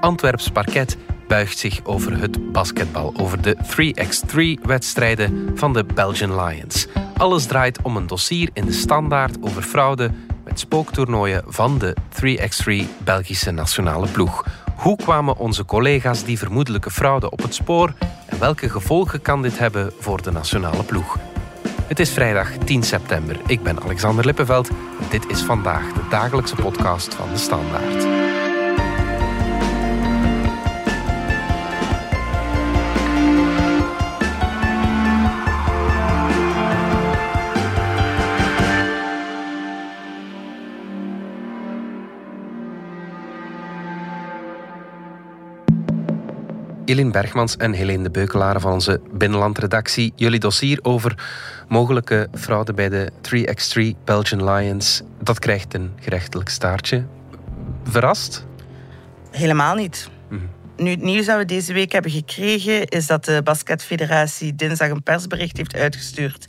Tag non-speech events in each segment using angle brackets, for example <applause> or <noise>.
Antwerps parket buigt zich over het basketbal, over de 3x3-wedstrijden van de Belgian Lions. Alles draait om een dossier in de standaard over fraude met spooktoernooien van de 3x3 Belgische nationale ploeg. Hoe kwamen onze collega's die vermoedelijke fraude op het spoor en welke gevolgen kan dit hebben voor de nationale ploeg? Het is vrijdag 10 september. Ik ben Alexander Lippenveld en dit is vandaag de dagelijkse podcast van de Standaard. Elin Bergmans en Helene de Beukelaar van onze Binnenlandredactie. Jullie dossier over mogelijke fraude bij de 3x3 Belgian Lions, dat krijgt een gerechtelijk staartje. Verrast? Helemaal niet. Mhm. Nu, het nieuws dat we deze week hebben gekregen is dat de Basketfederatie dinsdag een persbericht heeft uitgestuurd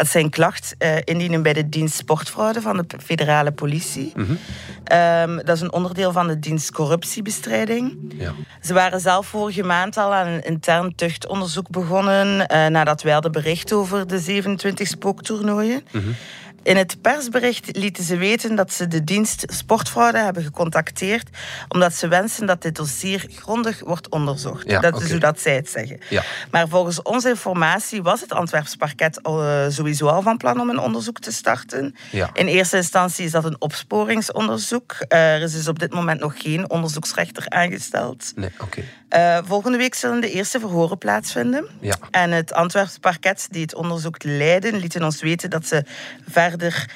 dat zijn klacht uh, indienen bij de dienst sportfraude van de federale politie. Mhm. Ehm, dat is een onderdeel van de dienst corruptiebestrijding. Ja. Ze waren zelf vorige maand al aan een intern tuchtonderzoek begonnen uh, nadat wij hadden bericht over de 27 spooktoernooien. Mm in het persbericht lieten ze weten dat ze de dienst sportfraude hebben gecontacteerd omdat ze wensen dat dit dossier grondig wordt onderzocht. dat is hoe dat zij het zeggen. Ja. Maar volgens onze informatie was het Antwerps parket uh, sowieso al van plan om een onderzoek te starten. Ja. In eerste instantie is dat een opsporingsonderzoek. Uh, er is dus op dit moment nog geen onderzoeksrechter aangesteld. Nee, oké. Uh, volgende week zullen de eerste verhoren plaatsvinden. Ja. En het Antwerps parket die het onderzoek leiden, lieten ons weten dat ze verder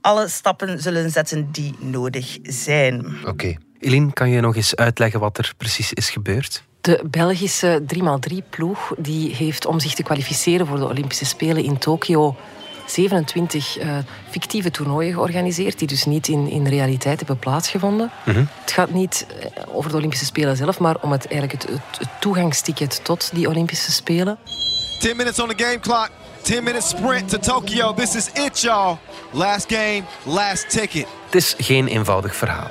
alle stappen zullen zetten die nodig zijn. Oké. Okay. Eline, kan je nog eens uitleggen wat er precies is gebeurd? De Belgische 3x3-ploeg die heeft om zich te kwalificeren voor de Olympische Spelen in Tokio 27 uh, eh, fictieve toernooien georganiseerd, die dus niet in, in realiteit hebben plaatsgevonden. Mm -hmm. Het gaat niet eh, over de Olympische Spelen zelf, maar om het, eigenlijk het, het, het toegangsticket tot die Olympische Spelen. 10 minutes on the game clock. 10 minutes sprint to Tokyo. This is it, y'all. Last game, last ticket. Het is geen eenvoudig verhaal.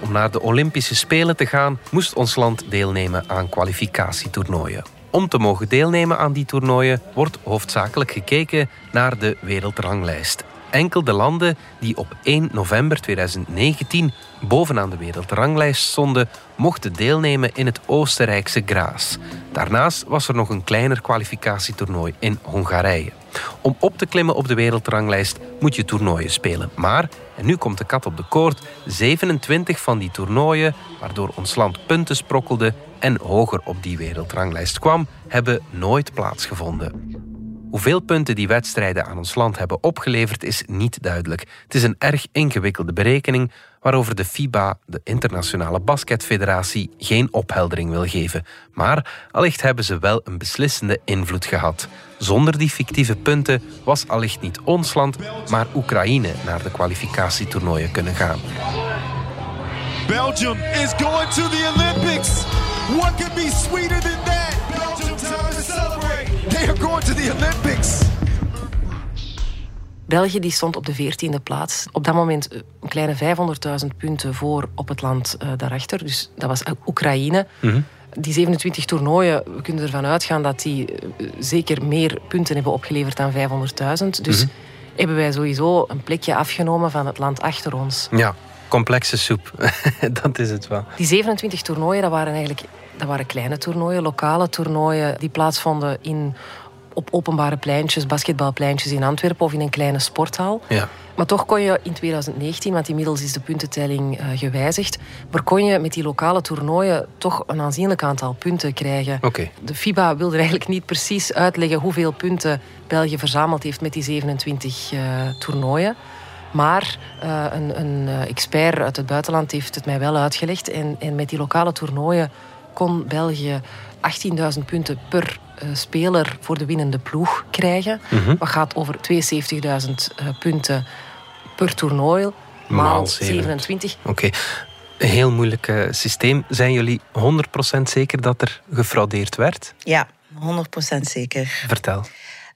Om naar de Olympische Spelen te gaan, moest ons land deelnemen aan kwalificatietoernooien. Om te mogen deelnemen aan die toernooien wordt hoofdzakelijk gekeken naar de wereldranglijst. Enkel de landen die op 1 november 2019 bovenaan de wereldranglijst stonden, mochten deelnemen in het Oostenrijkse Graz. Daarnaast was er nog een kleiner kwalificatietoernooi in Hongarije. Om op te klimmen op de wereldranglijst moet je toernooien spelen. Maar, en nu komt de kat op de koord, 27 van die toernooien, waardoor ons land punten sprokkelde en hoger op die wereldranglijst kwam, hebben nooit plaatsgevonden. Hoeveel punten die wedstrijden aan ons land hebben opgeleverd is niet duidelijk. Het is een erg ingewikkelde berekening waarover de FIBA, de Internationale Basketfederatie, geen opheldering wil geven. Maar allicht hebben ze wel een beslissende invloed gehad. Zonder die fictieve punten was allicht niet ons land, maar Oekraïne naar de kwalificatietoernooien kunnen gaan. Belgium is going to the Olympics. What could be sweeter than that? Belgium to celebrate. They are going to the Olympics. België die stond op de 14e plaats. Op dat moment eh, een kleine 500.000 punten voor op het land uh, daarachter. Dus dat was Oekraïne. Mm Die 27 toernooien, we kunnen ervan uitgaan dat die uh, zeker meer punten hebben opgeleverd dan 500.000. Dus mm hebben wij sowieso een plekje afgenomen van het land achter ons. Ja, complexe soep. <laughs> dat is het wel. Die 27 toernooien, dat waren eigenlijk dat waren kleine toernooien, lokale toernooien die plaatsvonden in, op openbare pleintjes, basketbalpleintjes in Antwerpen of in een kleine sporthal. Ja. Maar toch kon je in 2019, want inmiddels is de puntentelling uh, gewijzigd, maar kon je met die lokale toernooien toch een aanzienlijk aantal punten krijgen. Okay. De FIBA wilde eigenlijk niet precies uitleggen hoeveel punten België verzameld heeft met die 27 uh, toernooien. Maar uh, een, een, expert uit het buitenland heeft het mij wel uitgelegd. En, en met die lokale toernooien kon België 18.000 punten per uh, speler voor de winnende ploeg krijgen. Mm -hmm. Wat gaat over 72.000 uh, punten per toernooi. Maal 27. Oké. Okay. Een heel moeilijk uh, systeem. Zijn jullie 100% zeker dat er gefraudeerd werd? Ja, 100% zeker. Vertel.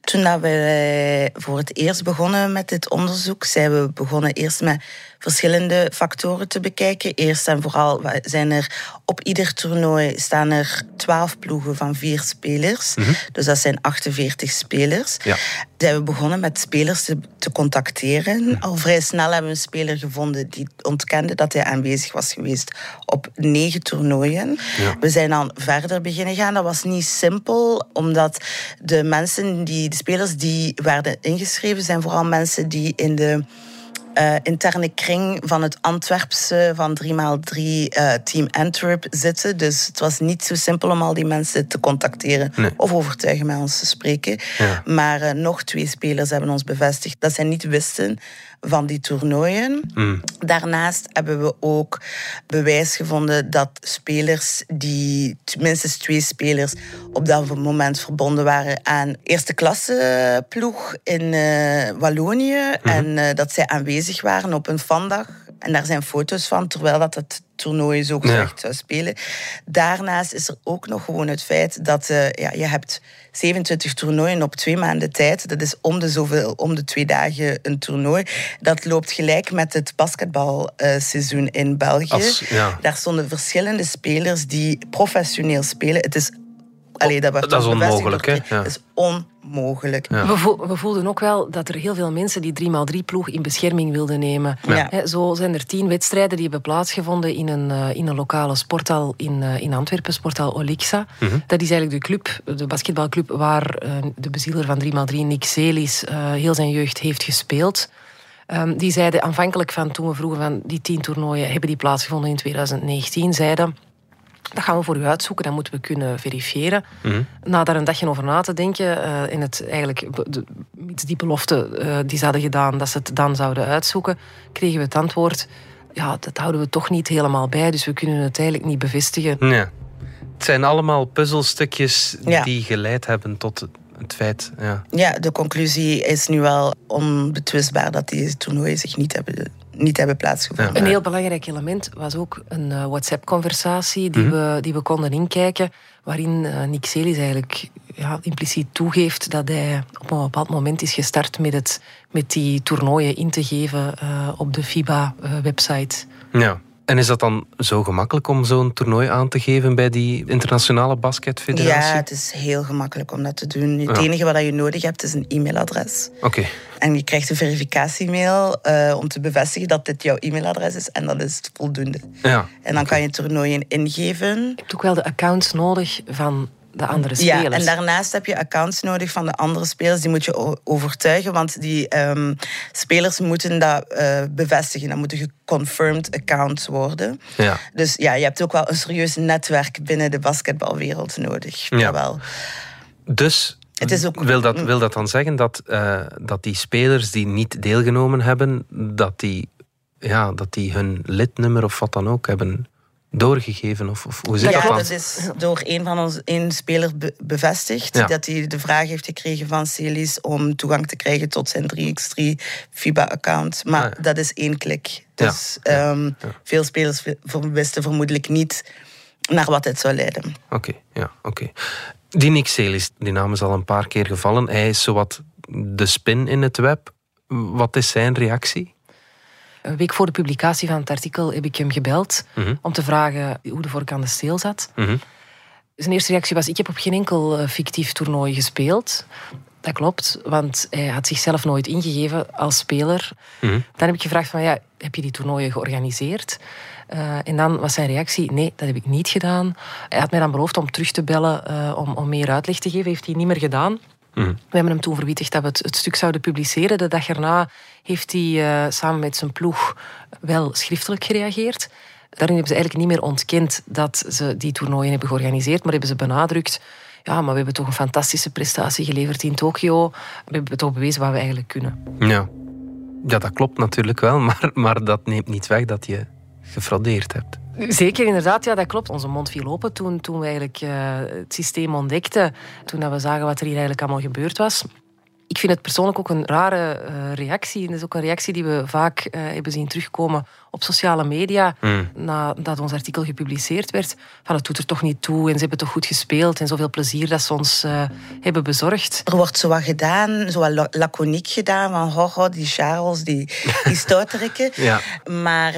Toen dat we voor het eerst begonnen met dit onderzoek, zijn we begonnen eerst met verschillende factoren te bekijken. Eerst en vooral zijn er op ieder toernooi staan er twaalf ploegen van vier spelers. Mhm. Dus dat zijn 48 spelers. Ja. Zijn we begonnen met spelers te, te contacteren. Mhm. Al vrij snel hebben we een speler gevonden die ontkende dat hij aanwezig was geweest op negen toernooien. We zijn dan verder beginnen gaan. Dat was niet simpel, omdat de mensen die, de spelers die werden ingeschreven, zijn vooral mensen die in de uh, interne kring van het Antwerpse van 3x3 uh, Team Antwerp zitten. Dus het was niet zo simpel om al die mensen te contacteren of overtuigen met ons te spreken. Maar uh, nog twee spelers hebben ons bevestigd dat zij niet wisten van die toernooien. Mm. Daarnaast hebben we ook bewijs gevonden dat spelers die, minstens twee spelers, op dat moment verbonden waren aan eerste klasse ploeg in Wallonië. Mhm. En dat zij aanwezig waren op een vandag. En daar zijn foto's van, terwijl dat het toernooi zo gezegd zou spelen. Daarnaast is er ook nog gewoon het feit dat uh, ja, je hebt 27 toernooien op twee maanden tijd. Dat is om de, zoveel, om de twee dagen een toernooi. Dat loopt gelijk met het basketbalseizoen in België. Daar stonden verschillende spelers die professioneel spelen. Het is Allee, dat, dat is onmogelijk, hè? Dat is onmogelijk. We, we, voelden ook wel dat er heel veel mensen die 3x3-ploeg in bescherming wilden nemen. Ja. zo zijn er tien wedstrijden die hebben plaatsgevonden in een, eh, in een lokale sporthal in, eh, in Antwerpen, sporthal Olixa. Mhm. Dat is eigenlijk de club, de basketbalclub, waar eh, de bezieler van 3x3, Nick Celis, heel zijn jeugd heeft gespeeld. Um, die zeiden aanvankelijk van toen we vroegen van die tien toernooien hebben die plaatsgevonden in 2019, zeiden dat gaan we voor u uitzoeken, dat moeten we kunnen verifiëren. Mm Na daar een dagje over na te denken, uh, in het eigenlijk, de, die belofte uh, die ze hadden gedaan, dat ze het dan zouden uitzoeken, kregen we het antwoord, ja, dat houden we toch niet helemaal bij, dus we kunnen het eigenlijk niet bevestigen. Ja. Het zijn allemaal puzzelstukjes die geleid hebben tot het feit. Ja. ja, de conclusie is nu wel onbetwistbaar dat die toernooien zich niet hebben niet hebben plaatsgevonden. Een heel belangrijk element was ook een uh, WhatsApp-conversatie die, mhm. we, die we konden inkijken, waarin uh, Nick Celis eigenlijk ja, impliciet toegeeft dat hij op een bepaald moment is gestart met, het, met die toernooien in te geven uh, op de FIBA-website. ja. En is dat dan zo gemakkelijk om zo'n toernooi aan te geven bij die internationale basketfederatie? Ja, het is heel gemakkelijk om dat te doen. Het enige wat je nodig hebt is een e-mailadres. Oké. En je krijgt een verificatiemail uh, om te bevestigen dat dit jouw e-mailadres is. En dat is voldoende. Ja. En dan kan je toernooien ingeven. Je hebt ook wel de accounts nodig van de andere spelers. Ja, en daarnaast heb je accounts nodig van de andere spelers. Die moet je overtuigen, want die ehm, spelers moeten dat uh, bevestigen. Dat moeten geconfirmed accounts worden. Ja. Dus ja, je hebt ook wel een serieus netwerk binnen de basketbalwereld nodig. Ja. Wel. Dus het is ook... wil, dat, wil dat dan zeggen dat, uh, dat die spelers die niet deelgenomen hebben, dat die, ja, dat die hun lidnummer of wat dan ook hebben doorgegeven? Of, of hoe zit ja, dat dat is door een van ons een speler bevestigd. Dat hij de vraag heeft gekregen van Celis om toegang te krijgen tot zijn 3x3 FIBA-account. Maar ah, dat is één klik. Dus um, veel spelers wisten vermoedelijk niet naar wat het zou leiden. Oké, ja, oké. Die Nick Celis, die naam is al een paar keer gevallen. Hij is zowat de spin in het web. Wat is zijn reactie? Een week voor de publicatie van het artikel heb ik hem gebeld mhm. om te vragen hoe de vork aan de steel zat. Mhm. Zijn eerste reactie was: Ik heb op geen enkel eh, fictief toernooi gespeeld. Dat klopt, want hij had zichzelf nooit ingegeven als speler. Mhm. Dan heb ik gevraagd: van, ja, Heb je die toernooien georganiseerd? Uh, en dan was zijn reactie: Nee, dat heb ik niet gedaan. Hij had mij dan beloofd om terug te bellen uh, om, om meer uitleg te geven. Heeft hij niet meer gedaan. We hebben hem toen verwittigd dat we het, stuk zouden publiceren. De dag erna heeft hij uh, samen met zijn ploeg wel schriftelijk gereageerd. Daarin hebben ze eigenlijk niet meer ontkend dat ze die toernooien hebben georganiseerd, maar hebben ze benadrukt. Ja, maar we hebben toch een fantastische prestatie geleverd in Tokio. We hebben toch bewezen wat we eigenlijk kunnen. Ja, ja dat klopt natuurlijk wel, <laughs> maar, maar dat neemt niet weg dat je gefraudeerd hebt. Zeker, inderdaad. Ja, dat klopt. Onze mond viel open toen, toen we eigenlijk uh, het systeem ontdekten. Toen we zagen wat er hier eigenlijk allemaal gebeurd was. ik vind het persoonlijk ook een rare uh, reactie. En dat is ook een reactie die we vaak uh, hebben zien terugkomen op sociale media. Mm. Nadat ons artikel gepubliceerd werd. Van het doet er toch niet toe en ze hebben toch goed gespeeld. En zoveel plezier dat ze ons uh, hebben bezorgd. Er wordt zo wat gedaan, zo wat laconiek gedaan. Van ho, ho die Charles, die, die <laughs> ja. Maar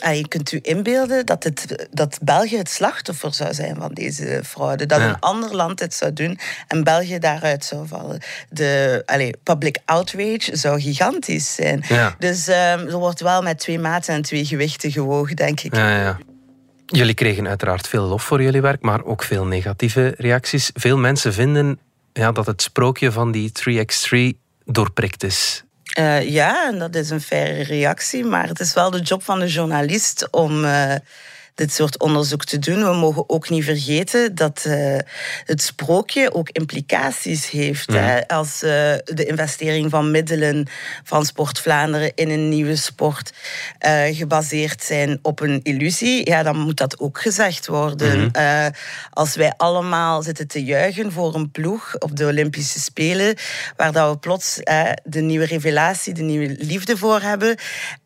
ehm, Ah, je kunt u inbeelden dat, het, dat België het slachtoffer zou zijn van deze fraude. Dat een ander land het zou doen en België daaruit zou vallen. De allez, public outrage zou gigantisch zijn. Dus um, er wordt wel met twee maten en twee gewichten gewogen, denk ik. Ja, ja. Jullie kregen uiteraard veel lof voor jullie werk, maar ook veel negatieve reacties. Veel mensen vinden ja, dat het sprookje van die 3x3 doorprikt is. Uh, ja, en dat is een faire reactie, maar het is wel de job van de journalist om uh, dit soort onderzoek te doen. We mogen ook niet vergeten dat uh, het sprookje ook implicaties heeft. Hè? Mhm. Als uh, de investering van middelen van Sport Vlaanderen in een nieuwe sport uh, gebaseerd zijn op een illusie, ja, dan moet dat ook gezegd worden. Mm als wij allemaal zitten te juichen voor een ploeg op de Olympische Spelen, waar dat we plots de nieuwe revelatie, de nieuwe liefde voor hebben,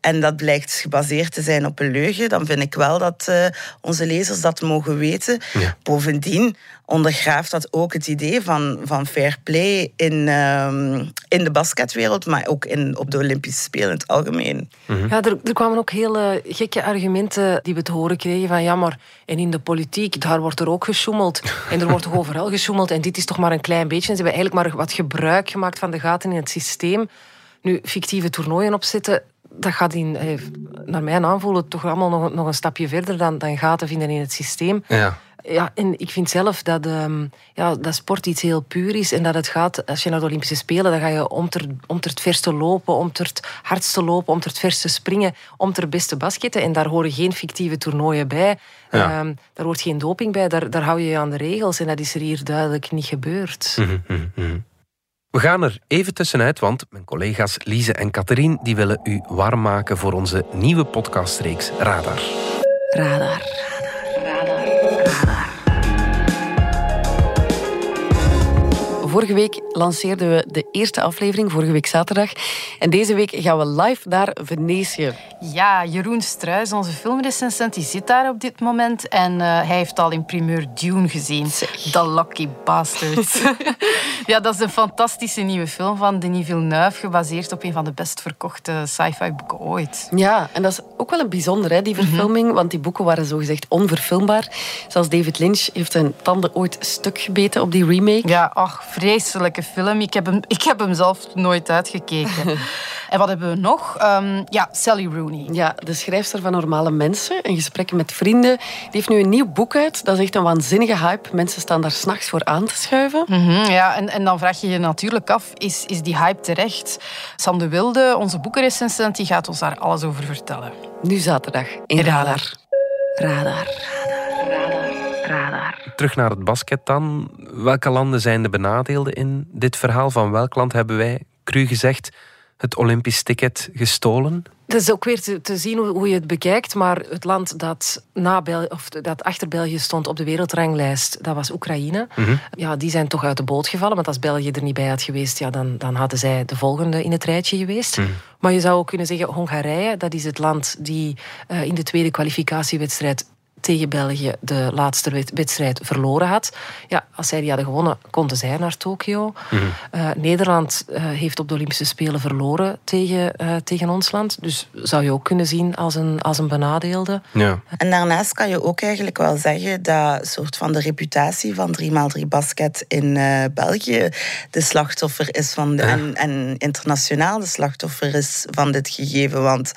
en dat blijkt gebaseerd te zijn op een leugen, dan vind ik wel dat onze lezers dat mogen weten. Bovendien ondergraaft dat ook het idee van, van fair play in, ehm, in de basketwereld, maar ook in, op de Olympische Spelen in het algemeen. Mhm. Ja, er, er, kwamen ook hele gekke argumenten die we te horen kregen van ja, maar en in de politiek, daar wordt er ook gesjoemeld. En er wordt toch overal gesjoemeld en dit is toch maar een klein beetje. En ze hebben eigenlijk maar wat gebruik gemaakt van de gaten in het systeem. Nu, fictieve toernooien opzetten, dat gaat in, eh, naar mijn aanvoelen toch allemaal nog, nog een stapje verder dan, dan gaten vinden in het systeem. Ja. Ja, en ik vind zelf dat, um, ja, dat sport iets heel puur is. En dat het gaat, als je naar de Olympische Spelen, dan ga je om ter, om ter het verste lopen, om ter het hardste lopen, om ter het verste springen, om ter beste basketten. En daar horen geen fictieve toernooien bij. Ja. Um, daar hoort geen doping bij. Daar, daar hou je je aan de regels. En dat is er hier duidelijk niet gebeurd. Mm -hmm, we gaan er even tussenuit, want mijn collega's Lise en Catherine die willen u warm maken voor onze nieuwe podcastreeks Radar. Radar. Radar. Radar. Radar. Vorige week lanceerden we de eerste aflevering, vorige week zaterdag. En deze week gaan we live naar Venetië. Ja, Jeroen Struijs, onze filmrecensent, die zit daar op dit moment. En uh, hij heeft al in primeur Dune gezien. The Lucky Bastards. <laughs> ja, dat is een fantastische nieuwe film van Denis Villeneuve, gebaseerd op een van de best verkochte sci-fi boeken ooit. Ja, en dat is ook wel een bijzonder, hè, die mhm. verfilming, want die boeken waren zogezegd onverfilmbaar. Zelfs David Lynch heeft zijn tanden ooit stuk gebeten op die remake. Ja, ach, vreselijke film. Ik heb hem, ik heb hem zelf nooit uitgekeken. <laughs> en wat hebben we nog? Um, ja, Sally Rooney. Ja, de schrijfster van Normale Mensen en Gesprekken met Vrienden. Die heeft nu een nieuw boek uit. Dat is echt een waanzinnige hype. Mensen staan daar s'nachts voor aan te schuiven. Mhm, ja, en, en dan vraag je je natuurlijk af, is, is die hype terecht? Sam de Wilde, onze boekenrecensent, die gaat ons daar alles over vertellen. Nu zaterdag in Radar. Radar. Radar. Terug naar het basket dan. Welke landen zijn de benadeelden in dit verhaal? Van welk land hebben wij, cru gezegd, het Olympisch ticket gestolen? Het is ook weer te, te zien hoe, je het bekijkt, maar het land dat, na Bel of dat achter België stond op de wereldranglijst, dat was Oekraïne. Mhm. Ja, die zijn toch uit de boot gevallen, want als België er niet bij had geweest, ja, dan, dan hadden zij de volgende in het rijtje geweest. Mhm. Maar je zou ook kunnen zeggen, Hongarije, dat is het land die uh, in de tweede kwalificatiewedstrijd tegen België de laatste wedstrijd verloren had. Ja, als zij die hadden gewonnen, konden zij naar Tokio. Mhm. Eh, Nederland uh, heeft op de Olympische Spelen verloren tegen, uh, tegen ons land. Dus zou je ook kunnen zien als een, als een benadeelde. Ja. En daarnaast kan je ook eigenlijk wel zeggen dat soort van de reputatie van 3x3 basket in België de slachtoffer is van de, en, en internationaal de slachtoffer is van dit gegeven. Want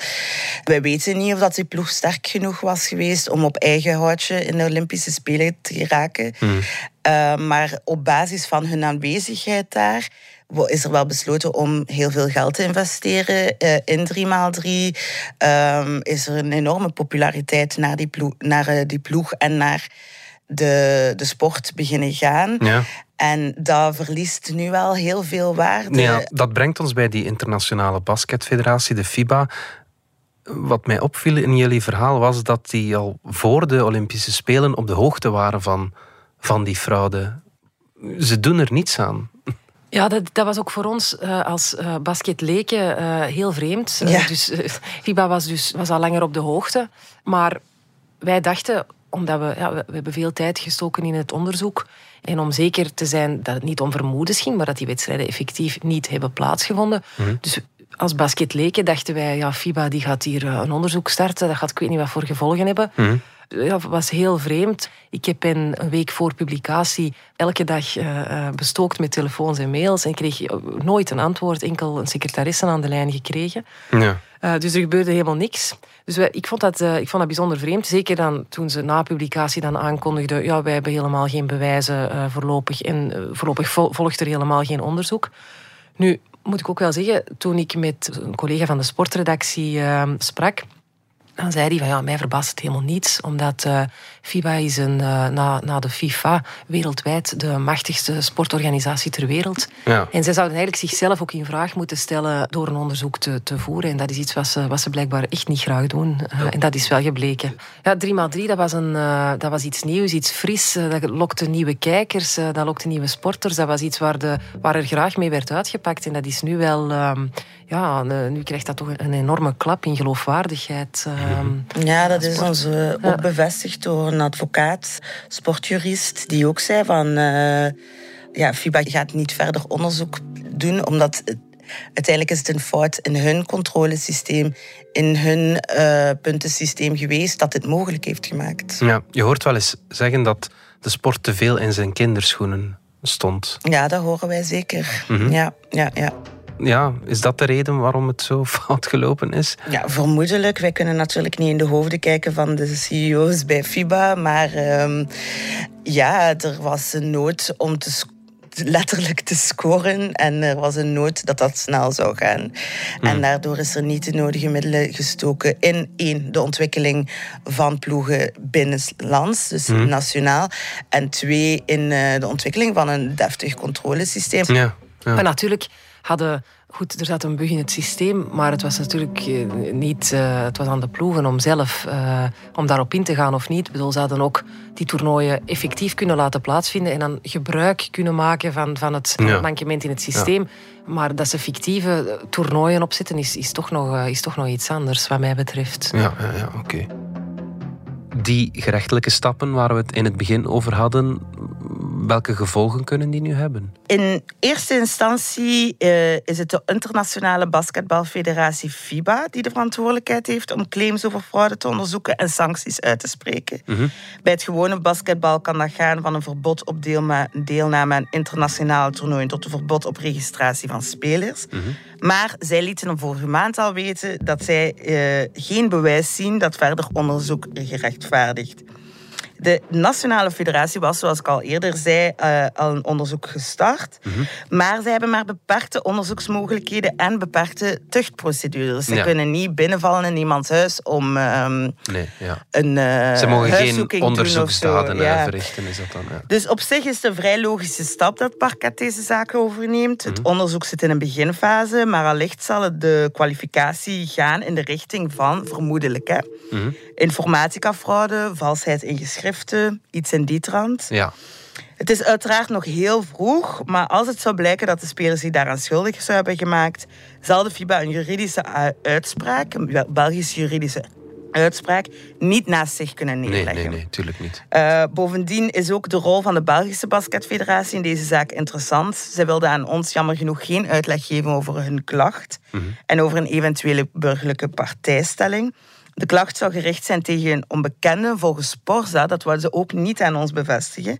wij weten niet of dat die ploeg sterk genoeg was geweest om op eigen eigen houtje in de Olympische Spelen te geraken. Hmm. Uh, maar op basis van hun aanwezigheid daar is er wel besloten om heel veel geld te investeren uh, in 3x3. Um, is er een enorme populariteit naar die ploeg, naar, uh, die ploeg en naar de, de sport beginnen gaan. Ja. En dat verliest nu wel heel veel waarde. Ja, dat brengt ons bij die internationale basketfederatie, de FIBA wat mij opviel in jullie verhaal was dat die al voor de Olympische Spelen op de hoogte waren van, van die fraude. Ze doen er niets aan. Ja, dat, dat was ook voor ons uh, als uh, basketleken uh, heel vreemd. Ja. dus FIBA was, dus, was al langer op de hoogte. Maar wij dachten, omdat we, ja, we, we hebben veel tijd gestoken in het onderzoek. En om zeker te zijn dat het niet om vermoedens ging, maar dat die wedstrijden effectief niet hebben plaatsgevonden. Mhm. Dus als basketleken dachten wij, ja, FIBA die gaat hier een onderzoek starten. Dat gaat ik weet niet wat voor gevolgen hebben. Mhm. Ja, was heel vreemd. Ik heb een week voor publicatie elke dag uh, bestookt met telefoons en mails en kreeg nooit een antwoord, enkel een secretaresse aan de lijn gekregen. Ja. Uh, dus er gebeurde helemaal niks. Dus wij, ik, vond dat, uh, ik vond dat bijzonder vreemd. Zeker dan toen ze na publicatie dan aankondigden... ja, wij hebben helemaal geen bewijzen uh, voorlopig... en voorlopig volgt er helemaal geen onderzoek. Nu, moet ik ook wel zeggen... toen ik met een collega van de sportredactie sprak... Dan zei hij van ja, mij verbaast het helemaal niets, omdat uh, FIBA is een, uh, na, na de FIFA wereldwijd de machtigste sportorganisatie ter wereld. Ja. En zij zouden eigenlijk zichzelf ook in vraag moeten stellen door een onderzoek te, te voeren. En dat is iets wat ze, wat ze blijkbaar echt niet graag doen. Uh, en dat is wel gebleken. Ja, 3x3, dat was, een, dat was iets nieuws, iets fris. dat lokte nieuwe kijkers, dat lokte nieuwe sporters. Dat was iets waar, de, waar er graag mee werd uitgepakt. En dat is nu wel... ja, nu krijgt dat toch een enorme klap in geloofwaardigheid. Um, ja, dat is ons ook bevestigd door een advocaat, sportjurist, die ook zei van... Uh, ja, FIBA gaat niet verder onderzoek doen, omdat... Het, uiteindelijk is het een fout in hun controlesysteem, in hun uh, puntensysteem geweest, dat dit mogelijk heeft gemaakt. Ja, je hoort wel eens zeggen dat de sport te veel in zijn kinderschoenen stond. Ja, dat horen wij zeker. Mhm. Ja, ja, ja ja, is dat de reden waarom het zo <laughs> fout gelopen is? Ja, vermoedelijk. Wij kunnen natuurlijk niet in de hoofden kijken van de CEO's bij FIBA. Maar um, ja, er was een nood om te letterlijk te scoren. En er was een nood dat dat snel zou gaan. Hmm. En daardoor is er niet de nodige middelen gestoken in één, de ontwikkeling van ploegen binnenlands, dus Hmm. nationaal. En twee, in uh, de ontwikkeling van een deftig controlesysteem. Ja, ja. Maar natuurlijk hadden goed, er zat een bug in het systeem, maar het was natuurlijk uh, niet. Uh, het was aan de ploegen om zelf uh, om daarop in te gaan of niet. Ik bedoel, ze hadden ook die toernooien effectief kunnen laten plaatsvinden en dan gebruik kunnen maken van, van het Ja. mankement in het systeem. Maar dat ze fictieve toernooien opzetten, is, is, toch nog, is toch nog iets anders, wat mij betreft. Ja, ja, ja oké. Die gerechtelijke stappen waar we het in het begin over hadden, welke gevolgen kunnen die nu hebben? In eerste instantie uh, is het de Internationale Basketbalfederatie FIBA die de verantwoordelijkheid heeft om claims over fraude te onderzoeken en sancties uit te spreken. Mhm. Bij het gewone basketbal kan dat gaan van een verbod op deelname aan internationale toernooien tot een verbod op registratie van spelers. Mhm. Maar zij lieten hem vorige maand al weten dat zij uh, geen bewijs zien dat verder onderzoek gerechtvaardigt. De Nationale Federatie was, zoals ik al eerder zei, uh, al een onderzoek gestart. Mhm. Maar zij hebben maar beperkte onderzoeksmogelijkheden en beperkte tuchtprocedures. Ze Ja. kunnen niet binnenvallen in iemands huis om um, Nee, ja. een uh, Ze mogen geen onderzoeksdaden eh, Ja. verrichten, is dat dan? Dus op zich is het een vrij logische stap dat parket deze zaken overneemt. Het onderzoek zit in een beginfase, maar allicht zal het de kwalificatie gaan in de richting van, vermoedelijk, hè, Mhm. informaticafraude, valsheid in geschriften, iets in die trant. ja. Het is uiteraard nog heel vroeg, maar als het zou blijken dat de spelers zich daaraan schuldig zou hebben gemaakt, zal de FIBA een juridische uitspraak, een Belgische juridische uitspraak, niet naast zich kunnen Nee, neerleggen. nee, nee, tuurlijk niet. Uh, bovendien is ook de rol van de Belgische basketfederatie in deze zaak interessant. Zij wilden aan ons jammer genoeg geen uitleg geven over hun klacht en over een eventuele burgerlijke partijstelling. De klacht zou gericht zijn tegen een onbekende volgens Sporza. Dat wilden ze ook niet aan ons bevestigen.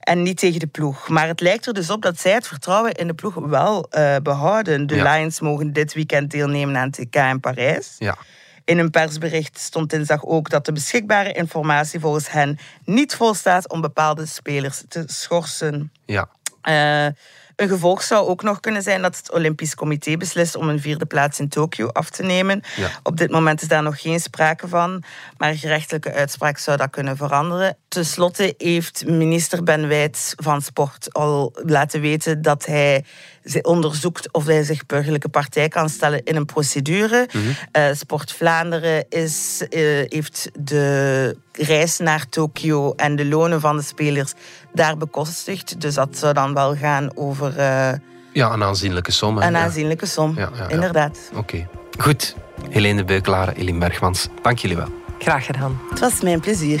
En niet tegen de ploeg. Maar het lijkt er dus op dat zij het vertrouwen in de ploeg wel uh, behouden. De Ja. Lions mogen dit weekend deelnemen aan het TK in Parijs. Ja. In een persbericht stond dinsdag ook dat de beschikbare informatie volgens hen niet volstaat om bepaalde spelers te schorsen. Ja. Uh, een gevolg zou ook nog kunnen zijn dat het Olympisch Comité beslist om een vierde plaats in Tokio af te nemen. Ja. Op dit moment is daar nog geen sprake van, maar een gerechtelijke uitspraak zou dat kunnen veranderen. Ten slotte heeft minister Ben Wijts van Sport al laten weten dat hij onderzoekt of hij zich burgerlijke partij kan stellen in een procedure. Mhm. Uh, Sport Vlaanderen is, uh, heeft de reis naar Tokio en de lonen van de spelers daar bekostigd. Dus dat zou dan wel gaan over uh, Ja, een aanzienlijke som. Een aanzienlijke som, ja, inderdaad. Oké. Goed. Helene Beuklaren, Eline Bergmans, dank jullie wel. Graag gedaan. Het was mijn plezier.